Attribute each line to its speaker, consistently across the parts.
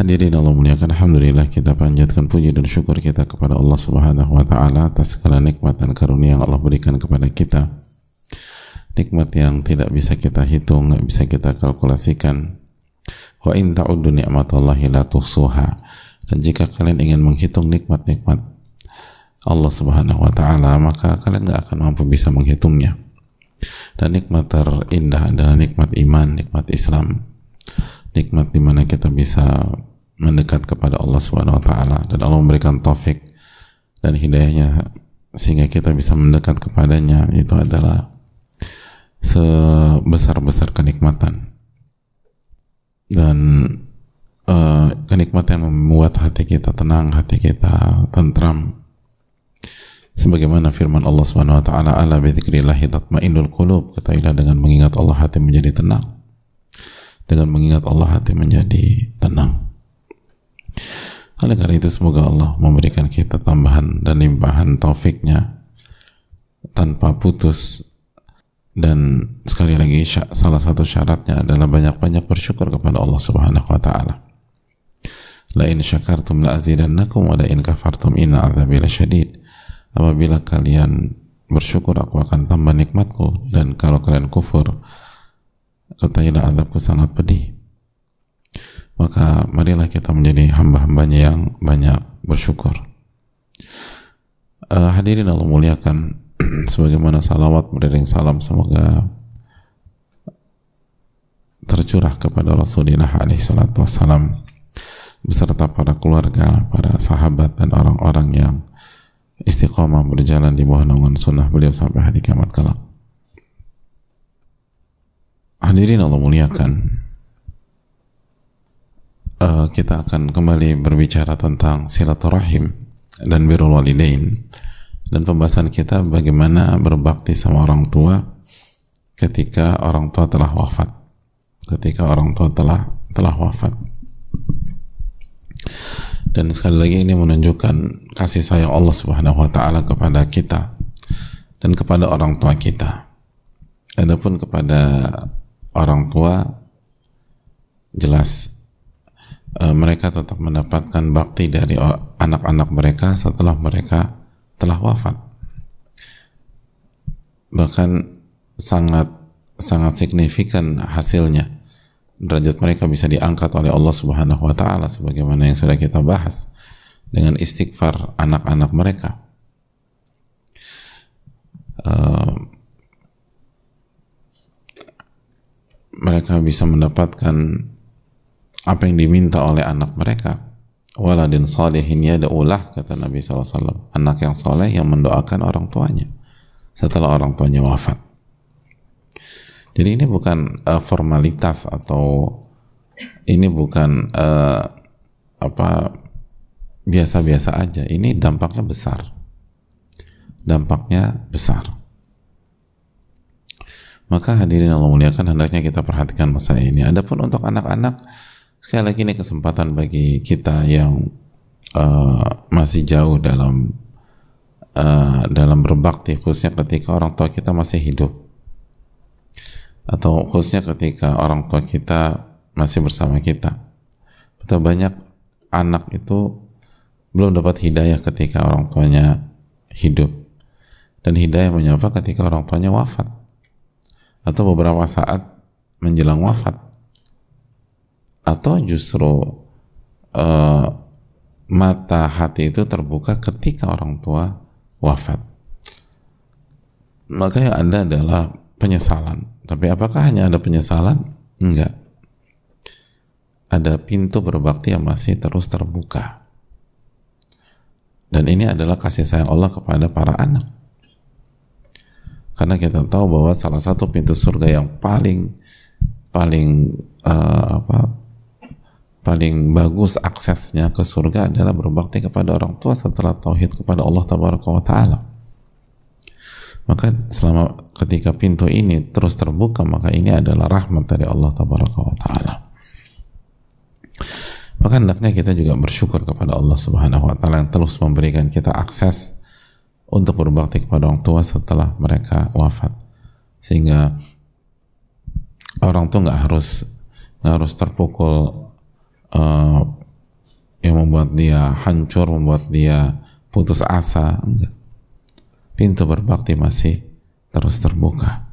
Speaker 1: Hadirin Allah muliakan Alhamdulillah kita panjatkan puji dan syukur kita kepada Allah Subhanahu wa taala atas segala nikmat dan karunia yang Allah berikan kepada kita. Nikmat yang tidak bisa kita hitung, tidak bisa kita kalkulasikan. Wa in ta'uddu ni'matallahi la tuhsuha. Dan jika kalian ingin menghitung nikmat-nikmat Allah Subhanahu wa taala, maka kalian nggak akan mampu bisa menghitungnya. Dan nikmat terindah adalah nikmat iman, nikmat Islam. Nikmat di mana kita bisa mendekat kepada Allah Subhanahu wa taala dan Allah memberikan taufik dan hidayahnya sehingga kita bisa mendekat kepadanya itu adalah sebesar-besar kenikmatan. Dan uh, kenikmatan yang membuat hati kita tenang, hati kita tentram. Sebagaimana firman Allah Subhanahu wa taala ala bi dzikrillah tatmainnul qulub ketahuilah dengan mengingat Allah hati menjadi tenang dengan mengingat Allah hati menjadi tenang oleh karena itu semoga Allah memberikan kita tambahan dan limpahan taufiknya tanpa putus dan sekali lagi salah satu syaratnya adalah banyak-banyak bersyukur kepada Allah Subhanahu wa taala. La in syakartum la azidannakum wa la in kafartum inna adzabi lasyadid. Apabila kalian bersyukur aku akan tambah nikmatku dan kalau kalian kufur ketahuilah azabku sangat pedih maka marilah kita menjadi hamba-hambanya yang banyak bersyukur uh, hadirin Allah muliakan sebagaimana salawat beriring salam semoga tercurah kepada Rasulullah alaihissalatu wassalam beserta para keluarga, para sahabat dan orang-orang yang istiqomah berjalan di bawah naungan sunnah beliau sampai hari kiamat kelak. Hadirin Allah muliakan, uh, kita akan kembali berbicara tentang silaturahim dan birrul walidain dan pembahasan kita bagaimana berbakti sama orang tua ketika orang tua telah wafat ketika orang tua telah telah wafat dan sekali lagi ini menunjukkan kasih sayang Allah Subhanahu wa taala kepada kita dan kepada orang tua kita. Adapun kepada orang tua jelas e, mereka tetap mendapatkan bakti dari anak-anak mereka setelah mereka telah wafat. Bahkan sangat sangat signifikan hasilnya. Derajat mereka bisa diangkat oleh Allah Subhanahu wa taala sebagaimana yang sudah kita bahas dengan istighfar anak-anak mereka. Uh, mereka bisa mendapatkan apa yang diminta oleh anak mereka? Waladin salihin yada'ulah kata Nabi SAW anak yang soleh yang mendoakan orang tuanya setelah orang tuanya wafat. Jadi ini bukan uh, formalitas atau ini bukan uh, apa biasa-biasa aja. Ini dampaknya besar. Dampaknya besar. Maka hadirin Allah muliakan hendaknya kita perhatikan masalah ini. Adapun untuk anak-anak sekali lagi ini kesempatan bagi kita yang uh, masih jauh dalam uh, dalam berbakti khususnya ketika orang tua kita masih hidup. Atau khususnya ketika orang tua kita masih bersama kita. Betapa banyak anak itu belum dapat hidayah ketika orang tuanya hidup. Dan hidayah menyapa ketika orang tuanya wafat. Atau beberapa saat menjelang wafat atau justru uh, mata hati itu terbuka ketika orang tua wafat? Maka yang ada adalah penyesalan. Tapi apakah hanya ada penyesalan? enggak. Ada pintu berbakti yang masih terus terbuka. Dan ini adalah kasih sayang Allah kepada para anak. Karena kita tahu bahwa salah satu pintu surga yang paling paling uh, apa paling bagus aksesnya ke surga adalah berbakti kepada orang tua setelah tauhid kepada Allah wa taala. maka selama ketika pintu ini terus terbuka maka ini adalah rahmat dari Allah taala maka hendaknya kita juga bersyukur kepada Allah subhanahu wa ta'ala yang terus memberikan kita akses untuk berbakti kepada orang tua setelah mereka wafat sehingga orang tua nggak harus nggak harus terpukul uh, yang membuat dia hancur membuat dia putus asa enggak pintu berbakti masih terus terbuka.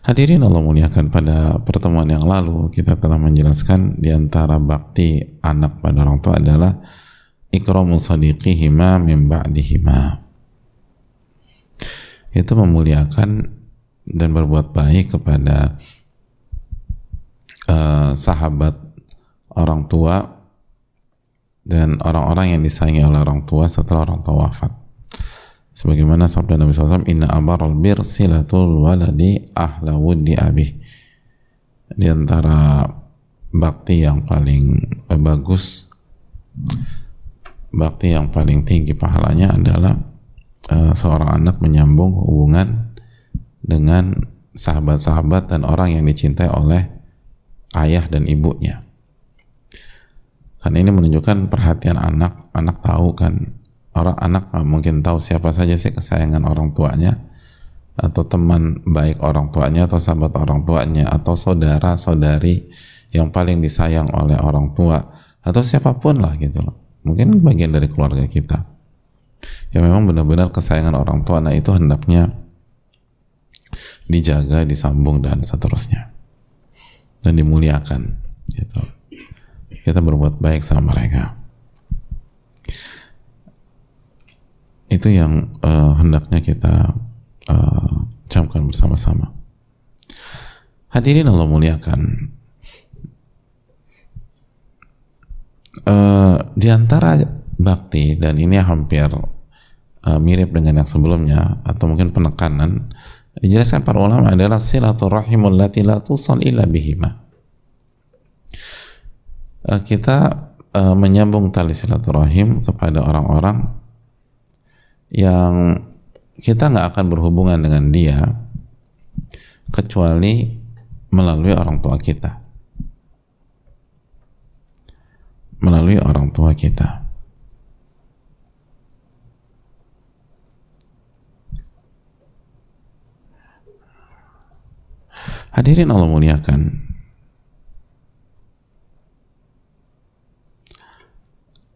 Speaker 1: Hadirin Allah muliakan pada pertemuan yang lalu kita telah menjelaskan di antara bakti anak pada orang tua adalah ikramu sadiqihima min ba'dihima. Itu memuliakan dan berbuat baik kepada uh, sahabat orang tua dan orang-orang yang disayangi oleh orang tua setelah orang tua wafat. Sebagaimana sabda Nabi SAW inna abaral bir silatul waladi ahla wuddi abih di antara bakti yang paling eh, bagus bakti yang paling tinggi pahalanya adalah uh, seorang anak menyambung hubungan dengan sahabat-sahabat dan orang yang dicintai oleh ayah dan ibunya karena ini menunjukkan perhatian anak. Anak tahu kan. Orang anak mungkin tahu siapa saja sih kesayangan orang tuanya. Atau teman baik orang tuanya atau sahabat orang tuanya atau saudara saudari yang paling disayang oleh orang tua. Atau siapa pun lah gitu loh. Mungkin bagian dari keluarga kita. Yang memang benar-benar kesayangan orang tua nah itu hendaknya dijaga disambung dan seterusnya. Dan dimuliakan gitu kita berbuat baik sama mereka itu yang uh, hendaknya kita uh, camkan bersama-sama. Hadirin Allah muliakan. Uh, di antara bakti dan ini hampir uh, mirip dengan yang sebelumnya atau mungkin penekanan dijelaskan para ulama adalah silaturahimul lati illa bihima. Uh, kita uh, menyambung tali silaturahim kepada orang-orang yang kita nggak akan berhubungan dengan dia kecuali melalui orang tua kita. Melalui orang tua kita. Hadirin Allah muliakan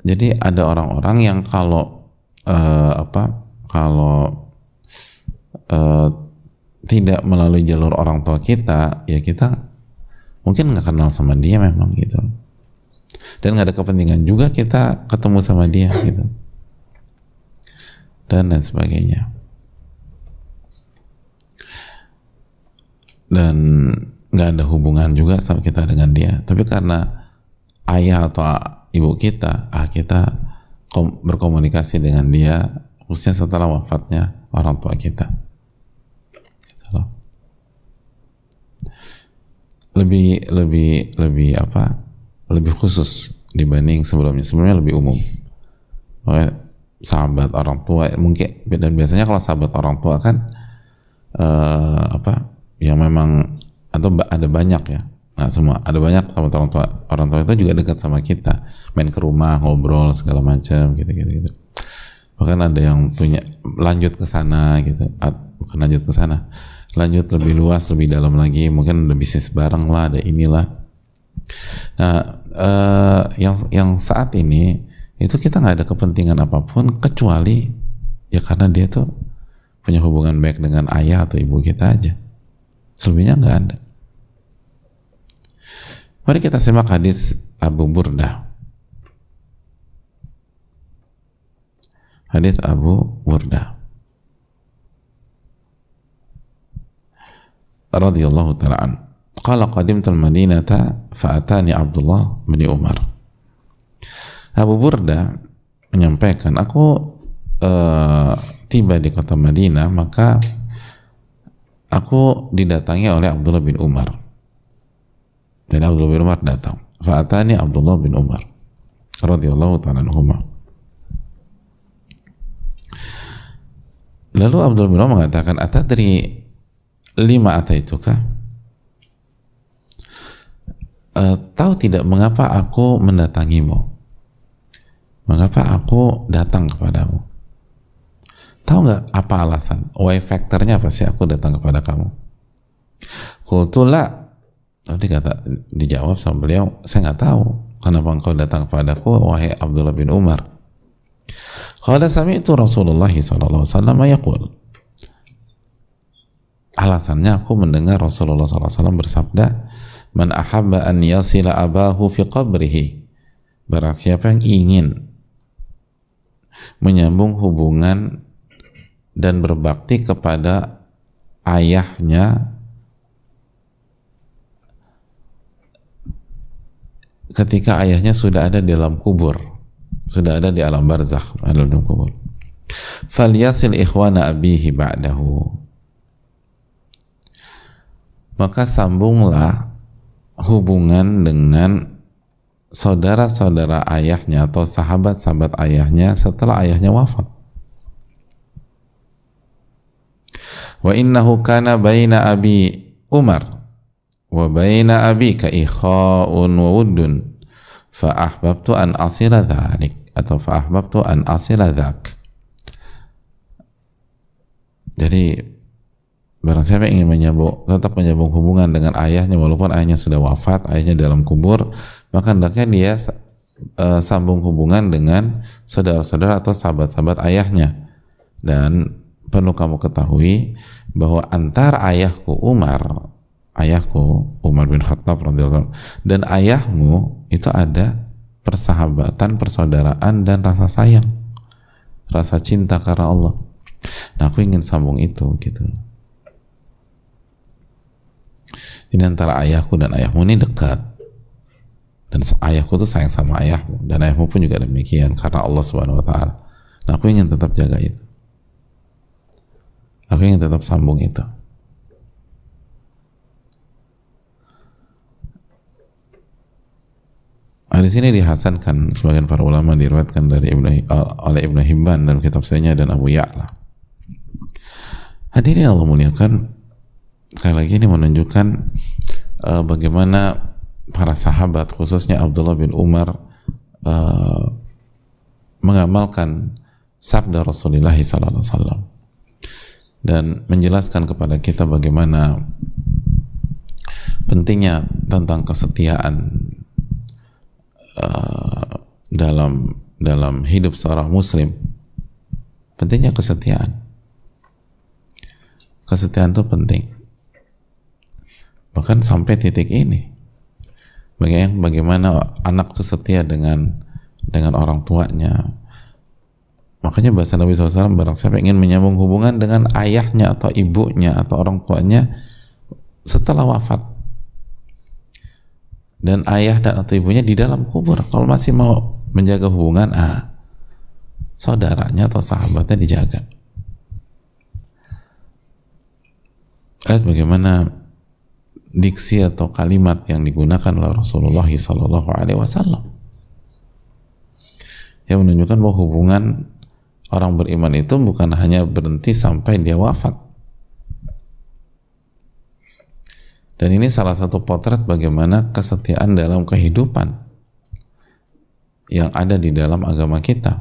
Speaker 1: jadi ada orang-orang yang kalau uh, apa kalau uh, tidak melalui jalur orang tua kita ya kita mungkin nggak kenal sama dia memang gitu. Dan nggak ada kepentingan juga kita ketemu sama dia gitu. Dan lain sebagainya. Dan nggak ada hubungan juga sama kita dengan dia. Tapi karena ayah atau ibu kita ah kita berkomunikasi dengan dia khususnya setelah wafatnya orang tua kita. Gitu lebih lebih lebih apa? Lebih khusus dibanding sebelumnya. Sebelumnya lebih umum. Makanya, sahabat orang tua mungkin dan biasanya kalau sahabat orang tua kan uh, apa? Yang memang atau ada banyak ya nah semua ada banyak sahabat orang tua orang tua itu juga dekat sama kita. Main ke rumah ngobrol segala macam gitu gitu gitu. Bahkan ada yang punya lanjut ke sana gitu. Bukan lanjut ke sana. Lanjut lebih luas lebih dalam lagi. Mungkin ada bisnis bareng lah ada inilah. Nah uh, yang yang saat ini itu kita nggak ada kepentingan apa pun kecuali ya karena dia tuh punya hubungan baik dengan ayah atau ibu kita aja. Selebihnya nggak ada mari kita simak hadis Abu Burdah Hadis Abu Burda radhiyallahu taala an. Qala qadimtu al-Madinata fa'atani Abdullah bin Umar. Abu Burda menyampaikan, aku uh, tiba di kota Madinah, maka aku didatangi oleh Abdullah bin Umar. Dan Abdullah bin Umar datang. Fa'atani Abdullah bin Umar radhiyallahu taala anhumah. lalu Abdul bin Umar mengatakan atadri lima ataitukah uh, tahu tidak mengapa aku mendatangimu? Mengapa aku datang kepadamu? Tahu nggak apa alasan? Why factornya apa sih aku datang kepada kamu? Kultula nanti kata dijawab sama beliau saya nggak tahu kenapa engkau datang kepadaku wahai Abdullah bin Umar Qala itu Rasulullah sallallahu alaihi yaqul Alasannya aku mendengar Rasulullah SAW bersabda, "Man ahabba an yasila abahu fi qabrihi." Barang siapa yang ingin menyambung hubungan dan berbakti kepada ayahnya ketika ayahnya sudah ada di dalam kubur, sudah ada di alam barzakh, alam kubur. Falyasil ikhwana abihi ba'dahu maka sambunglah hubungan dengan saudara-saudara ayahnya atau sahabat-sahabat ayahnya setelah ayahnya wafat. Wa innahu kana baina abi Umar wa baina abi ka ikha'un wa wuddun fa ahbabtu an dhalik atau fa ahbabtu an dhak. Jadi Barang siapa ingin menyambung, tetap menyambung hubungan dengan ayahnya walaupun ayahnya sudah wafat, ayahnya dalam kubur, maka hendaknya dia uh, sambung hubungan dengan saudara-saudara atau sahabat-sahabat ayahnya. Dan perlu kamu ketahui bahwa antara ayahku Umar, ayahku Umar bin Khattab dan ayahmu itu ada persahabatan, persaudaraan dan rasa sayang, rasa cinta karena Allah. Nah, aku ingin sambung itu gitu. ini antara ayahku dan ayahmu ini dekat. Dan ayahku tuh sayang sama ayahmu. Dan ayahmu pun juga demikian karena Allah subhanahu wa ta'ala. Nah aku ingin tetap jaga itu. Aku ingin tetap sambung itu Nah, di sini dihasankan sebagian para ulama diriwayatkan dari Ibnu oleh Ibnu Hibban dan kitab sayanya dan Abu Ya'la. Hadirin Allah muliakan, sekali lagi ini menunjukkan uh, bagaimana para sahabat khususnya Abdullah bin Umar uh, mengamalkan sabda Rasulullah SAW dan menjelaskan kepada kita bagaimana pentingnya tentang kesetiaan uh, dalam dalam hidup seorang muslim pentingnya kesetiaan. Kesetiaan itu penting. Bahkan sampai titik ini bagaimana, bagaimana anak itu setia dengan dengan orang tuanya. Makanya bahasa Nabi SAW barang siapa ingin menyambung hubungan dengan ayahnya atau ibunya atau orang tuanya setelah wafat dan ayah dan atau ibunya di dalam kubur. Kalau masih mau menjaga hubungan ah saudaranya atau sahabatnya dijaga. Lihat bagaimana diksi atau kalimat yang digunakan oleh Rasulullah Sallallahu Alaihi Wasallam. Yang menunjukkan bahwa hubungan orang beriman itu bukan hanya berhenti sampai dia wafat dan ini salah satu potret bagaimana kesetiaan dalam kehidupan yang ada di dalam agama kita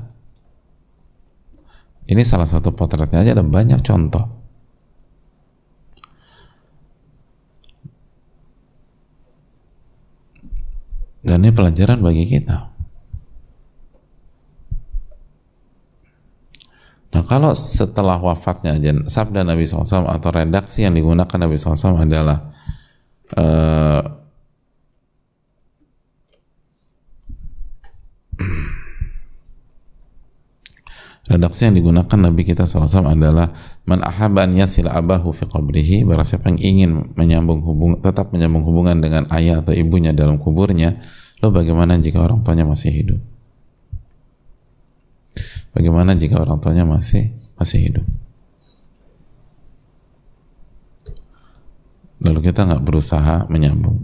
Speaker 1: ini salah satu potretnya aja ada banyak contoh Dan ini pelajaran bagi kita. Nah kalau setelah wafatnya sabda Nabi SAW atau redaksi yang digunakan Nabi SAW adalah uh, redaksi yang digunakan Nabi kita SAW adalah man ahabba an yasil abahu fi qabrihi barang siapa yang ingin menyambung hubung tetap menyambung hubungan dengan ayah atau ibunya dalam kuburnya Lo bagaimana jika orang tuanya masih hidup? Bagaimana jika orang tuanya masih masih hidup? Lalu kita nggak berusaha menyambung.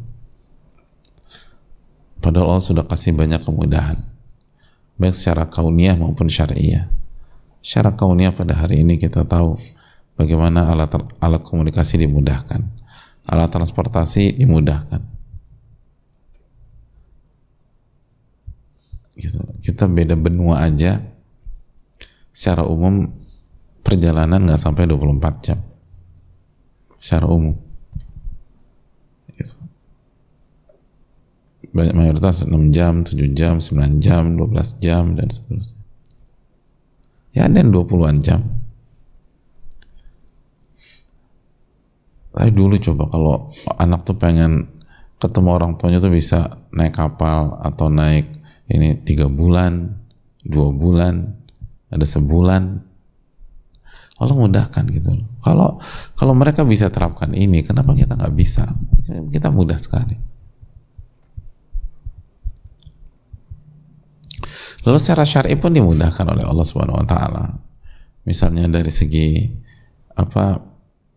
Speaker 1: Padahal Allah sudah kasih banyak kemudahan, baik secara kauniyah maupun syariah. Secara kauniyah pada hari ini kita tahu bagaimana alat alat komunikasi dimudahkan, alat transportasi dimudahkan. Gitu. Kita beda benua aja, secara umum perjalanan nggak sampai 24 jam. Secara umum. Mayoritas 6 jam, 7 jam, 9 jam, 12 jam, dan seterusnya. Ya ada yang 20-an jam. Tapi dulu coba kalau anak tuh pengen ketemu orang tuanya tuh bisa naik kapal atau naik ini tiga bulan, dua bulan, ada sebulan. Allah mudahkan gitu. Kalau kalau mereka bisa terapkan ini, kenapa kita nggak bisa? Kita mudah sekali. Lalu secara syar'i pun dimudahkan oleh Allah Subhanahu wa taala. Misalnya dari segi apa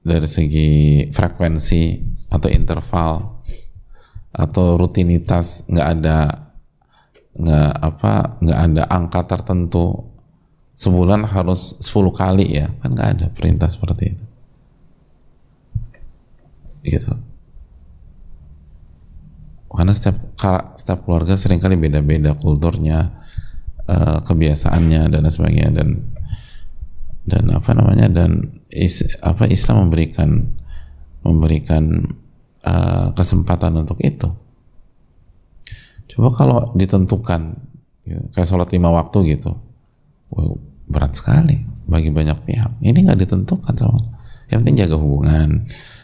Speaker 1: dari segi frekuensi atau interval atau rutinitas nggak ada nggak apa nggak ada angka tertentu. Sebulan harus 10 kali ya kan nggak ada perintah seperti itu. Gitu. Karena setiap setiap keluarga sering kali beda-beda kulturnya uh, kebiasaannya dan sebagainya dan dan apa namanya dan is, apa Islam memberikan memberikan uh, kesempatan untuk itu. Coba kalau ditentukan ya, kayak sholat lima waktu gitu, wow, berat sekali bagi banyak pihak. Ini nggak ditentukan sama. Yang penting jaga hubungan,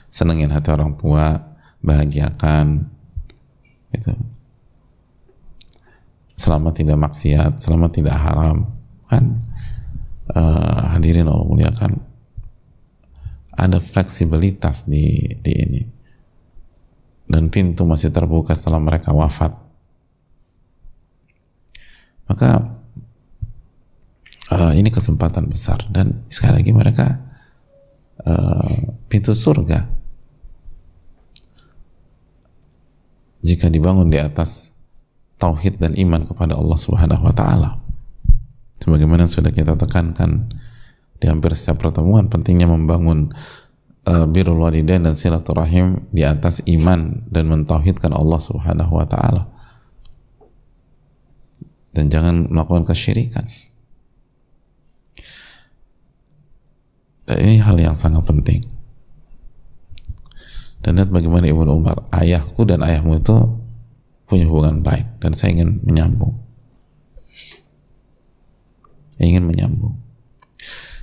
Speaker 1: senengin hati orang tua, bahagiakan, gitu. Selama tidak maksiat, selama tidak haram, kan uh, hadirin Allah muliakan ada fleksibilitas di di ini. Dan pintu masih terbuka setelah mereka wafat. Maka uh, ini kesempatan besar. Dan sekali lagi mereka uh, pintu surga. Jika dibangun di atas tauhid dan iman kepada Allah Subhanahu wa taala sebagaimana sudah kita tekankan di hampir setiap pertemuan pentingnya membangun uh, birrul walidain dan silaturahim di atas iman dan mentauhidkan Allah Subhanahu wa taala. Dan jangan melakukan kesyirikan. Ini hal yang sangat penting. Dan lihat bagaimana Ibnu Umar, ayahku dan ayahmu itu punya hubungan baik dan saya ingin menyambung. Ingin menyambung.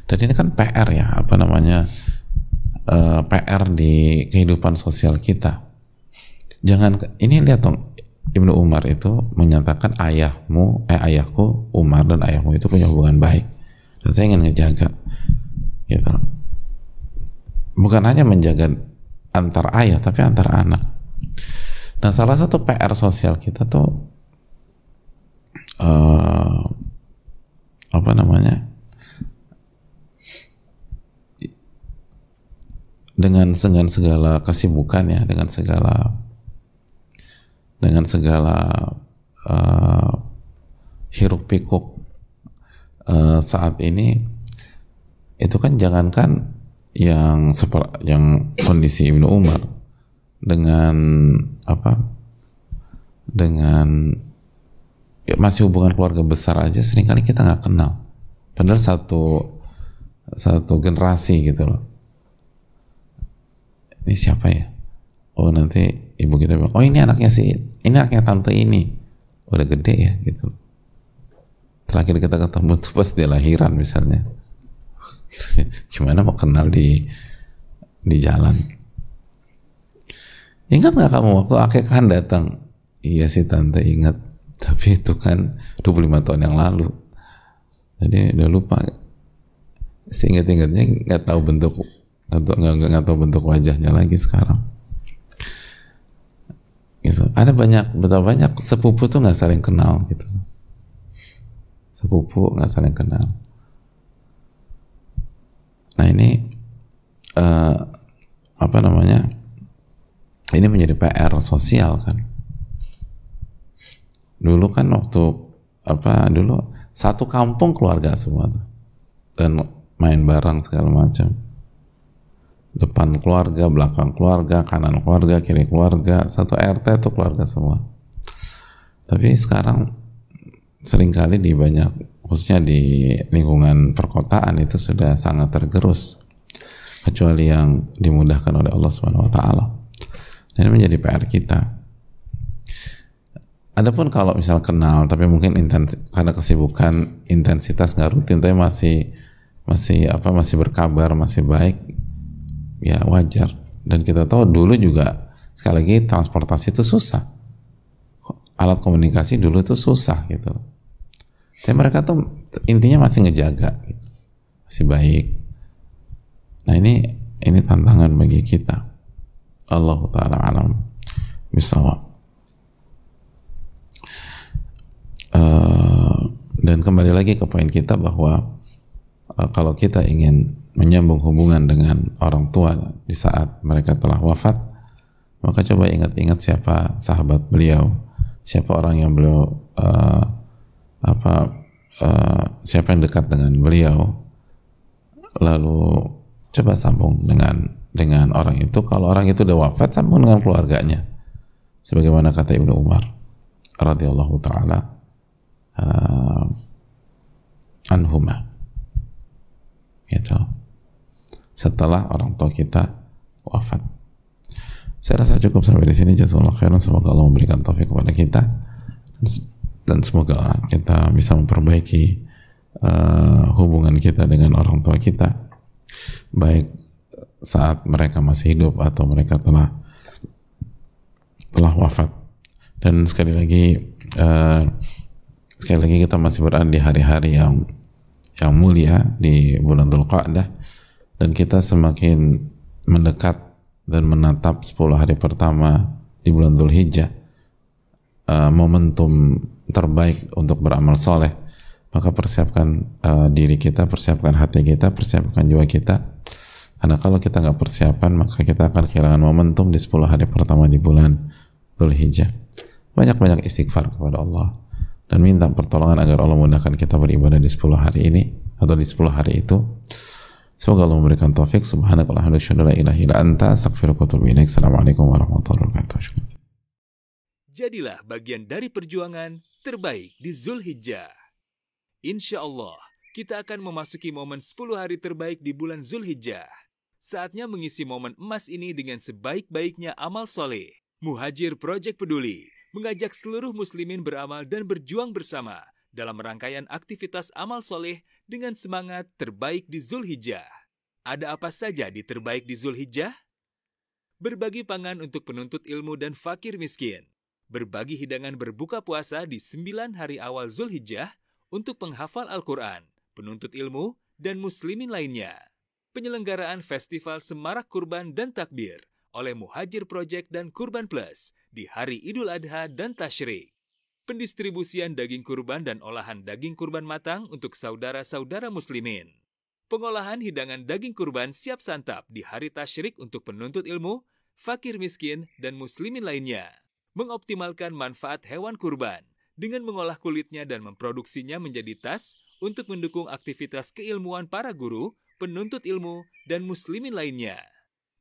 Speaker 1: Dan ini kan PR ya apa namanya uh, eh, PR di kehidupan sosial kita. Jangan ini lihat dong Ibnu Umar itu menyatakan ayahmu eh ayahku Umar dan ayahmu itu punya hubungan baik. Dan saya ingin ngejaga gitu. Bukan hanya menjaga antar ayah tapi antar anak nah salah satu PR sosial kita tuh uh, apa namanya? Dengan dengan segala kesibukan ya dengan segala dengan segala uh, hiruk pikuk uh, saat ini itu kan jangankan yang seper, yang kondisi Ibnu Umar dengan apa dengan ya masih hubungan keluarga besar aja sering kali kita nggak kenal. Padahal satu satu generasi gitu loh. Ini siapa ya? Oh nanti ibu kita bilang oh ini anaknya si ini anaknya tante ini. Udah gede ya gitu. Terakhir kita ketemu tuh pas dia lahiran misalnya. Gimana mau kenal di di jalan ingat nggak kamu waktu akekahan datang? Iya sih tante ingat. Tapi itu kan 25 tahun yang lalu. Jadi udah lupa. Seingat-ingatnya nggak tahu bentuk atau nggak nggak tahu bentuk wajahnya lagi sekarang. Gitu. Ada banyak betul banyak sepupu tuh nggak saling kenal gitu. Sepupu nggak saling kenal. Nah ini uh, apa namanya ini menjadi PR sosial kan Dulu kan waktu apa dulu satu kampung keluarga semua tuh. dan main bareng segala macam depan keluarga, belakang keluarga, kanan keluarga, kiri keluarga, satu RT itu keluarga semua. Tapi sekarang sering kali di banyak, khususnya di lingkungan perkotaan itu sudah sangat tergerus, kecuali yang dimudahkan oleh Allah Subhanahu Wa Taala. Ini menjadi PR kita. Adapun kalau misal kenal, tapi mungkin intens, karena kesibukan intensitas nggak rutin, tapi masih masih apa masih berkabar, masih baik, ya wajar. Dan kita tahu dulu juga sekali lagi transportasi itu susah. Alat komunikasi dulu itu susah gitu. Tapi mereka tuh intinya masih ngejaga gitu. masih baik. Nah ini ini tantangan bagi kita Allah taala alam. Misalnya uh, dan kembali lagi ke poin kita bahwa uh, kalau kita ingin menyambung hubungan dengan orang tua di saat mereka telah wafat, maka coba ingat-ingat siapa sahabat beliau, siapa orang yang beliau uh, apa uh, siapa yang dekat dengan beliau, lalu coba sambung dengan dengan orang itu. Kalau orang itu udah wafat, sambung dengan keluarganya, sebagaimana kata Ibnu Umar radhiyallahu taala uh, anhumah. Gitu setelah orang tua kita wafat. Saya rasa cukup sampai di sini. Jazakallah khairan. Semoga Allah memberikan taufik kepada kita dan semoga kita bisa memperbaiki uh, hubungan kita dengan orang tua kita, baik saat mereka masih hidup atau mereka telah telah wafat. Dan sekali lagi, uh, sekali lagi kita masih berada di hari-hari yang yang mulia di bulan Dzulqa'dah. Dan kita semakin mendekat dan menatap 10 hari pertama di bulan Dhul Hijjah uh, momentum terbaik untuk beramal soleh. Maka persiapkan uh, diri kita persiapkan hati kita persiapkan jiwa kita karena kalau kita nggak persiapan maka kita akan kehilangan momentum di 10 hari pertama di bulan Dhul Hijjah banyak-banyak istighfar kepada Allah dan minta pertolongan agar Allah mudahkan kita beribadah di 10 hari ini atau di 10 hari itu Semoga Allah memberikan taufik. Assalamualaikum warahmatullahi wabarakatuh.
Speaker 2: Jadilah bagian dari perjuangan terbaik di Zulhijjah. Insya Allah, kita akan memasuki momen 10 hari terbaik di bulan Zulhijjah. Saatnya mengisi momen emas ini dengan sebaik-baiknya amal soleh. Muhajir Project Peduli mengajak seluruh muslimin beramal dan berjuang bersama dalam rangkaian aktivitas amal soleh dengan semangat terbaik di Zulhijjah. Ada apa saja di terbaik di Zulhijjah? Berbagi pangan untuk penuntut ilmu dan fakir miskin. Berbagi hidangan berbuka puasa di sembilan hari awal Zulhijjah untuk penghafal Al-Quran, penuntut ilmu, dan muslimin lainnya. Penyelenggaraan Festival Semarak Kurban dan Takbir oleh Muhajir Project dan Kurban Plus di hari Idul Adha dan Tashrik pendistribusian daging kurban dan olahan daging kurban matang untuk saudara-saudara muslimin. Pengolahan hidangan daging kurban siap santap di hari tasyrik untuk penuntut ilmu, fakir miskin, dan muslimin lainnya. Mengoptimalkan manfaat hewan kurban dengan mengolah kulitnya dan memproduksinya menjadi tas untuk mendukung aktivitas keilmuan para guru, penuntut ilmu, dan muslimin lainnya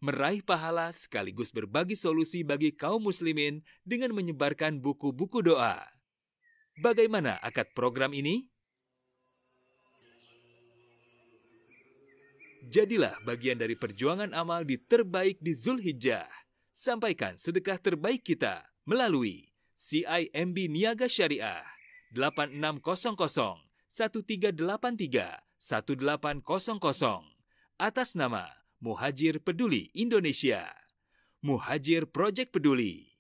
Speaker 2: meraih pahala sekaligus berbagi solusi bagi kaum muslimin dengan menyebarkan buku-buku doa. Bagaimana akad program ini? Jadilah bagian dari perjuangan amal di terbaik di Zulhijjah. Sampaikan sedekah terbaik kita melalui CIMB Niaga Syariah 8600 1383 1800 atas nama Muhajir Peduli Indonesia. Muhajir Project Peduli